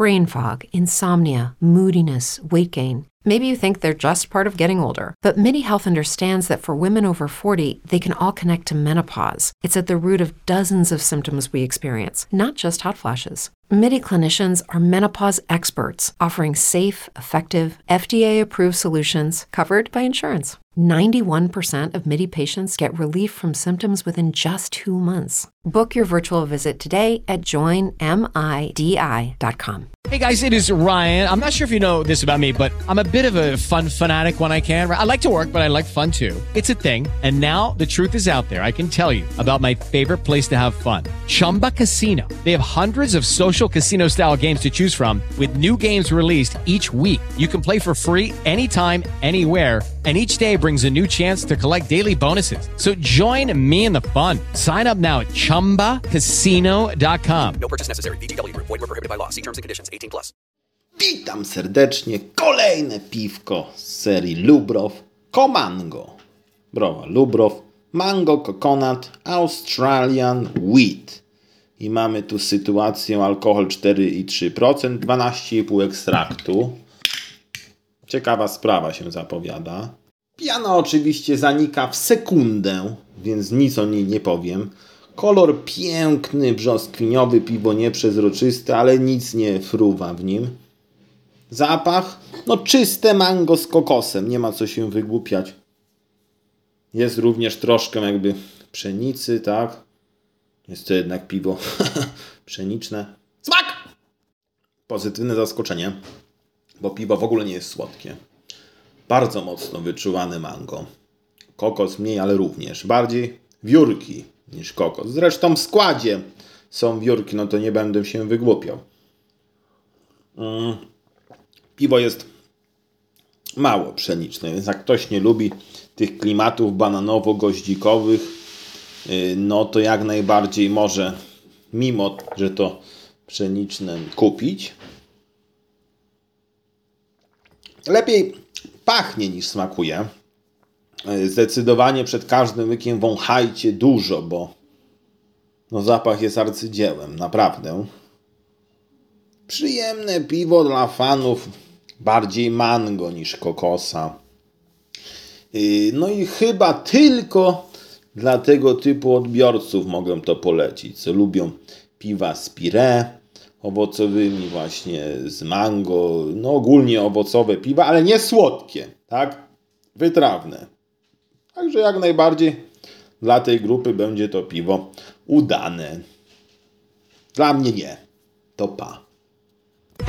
brain fog, insomnia, moodiness, weight gain. Maybe you think they're just part of getting older, but MIDI Health understands that for women over 40, they can all connect to menopause. It's at the root of dozens of symptoms we experience, not just hot flashes. MIDI clinicians are menopause experts offering safe, effective, FDA approved solutions covered by insurance. 91% of MIDI patients get relief from symptoms within just two months. Book your virtual visit today at joinmidi.com. Hey guys, it is Ryan. I'm not sure if you know this about me, but I'm a bit of a fun fanatic when I can. I like to work, but I like fun too. It's a thing. And now the truth is out there. I can tell you about my favorite place to have fun Chumba Casino. They have hundreds of social casino style games to choose from, with new games released each week. You can play for free anytime, anywhere and each day brings a new chance to collect daily bonuses. So join me in the fun. Sign up now at ChumbaCasino.com. No purchase necessary. VGW. Void were prohibited by law. See terms and conditions. 18 plus. Witam serdecznie. Kolejne piwko z serii Lubrow CoMango. Browa Lubrow Mango Coconut Australian Wheat. I mamy tu sytuację alkohol 4,3%, 12,5 ekstraktu. Ciekawa sprawa się zapowiada. Piana oczywiście zanika w sekundę, więc nic o niej nie powiem. Kolor piękny, brzoskwiniowy, piwo nieprzezroczyste, ale nic nie fruwa w nim. Zapach? No czyste mango z kokosem, nie ma co się wygłupiać. Jest również troszkę jakby pszenicy, tak? Jest to jednak piwo pszeniczne. Smak! Pozytywne zaskoczenie bo piwo w ogóle nie jest słodkie. Bardzo mocno wyczuwany mango. Kokos mniej, ale również. Bardziej wiórki niż kokos. Zresztą w składzie są wiórki, no to nie będę się wygłupiał. Mm. Piwo jest mało pszeniczne, więc jak ktoś nie lubi tych klimatów bananowo-goździkowych, y, no to jak najbardziej może, mimo że to pszeniczne, kupić. Lepiej pachnie niż smakuje. E, zdecydowanie przed każdym łykiem wąchajcie dużo, bo no zapach jest arcydziełem, naprawdę. Przyjemne piwo dla fanów bardziej mango niż kokosa. E, no i chyba tylko dla tego typu odbiorców mogę to polecić, co lubią piwa spire, owocowymi właśnie, z mango, no ogólnie owocowe piwa, ale nie słodkie, tak? Wytrawne. Także jak najbardziej dla tej grupy będzie to piwo udane. Dla mnie nie. To pa.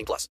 18 plus.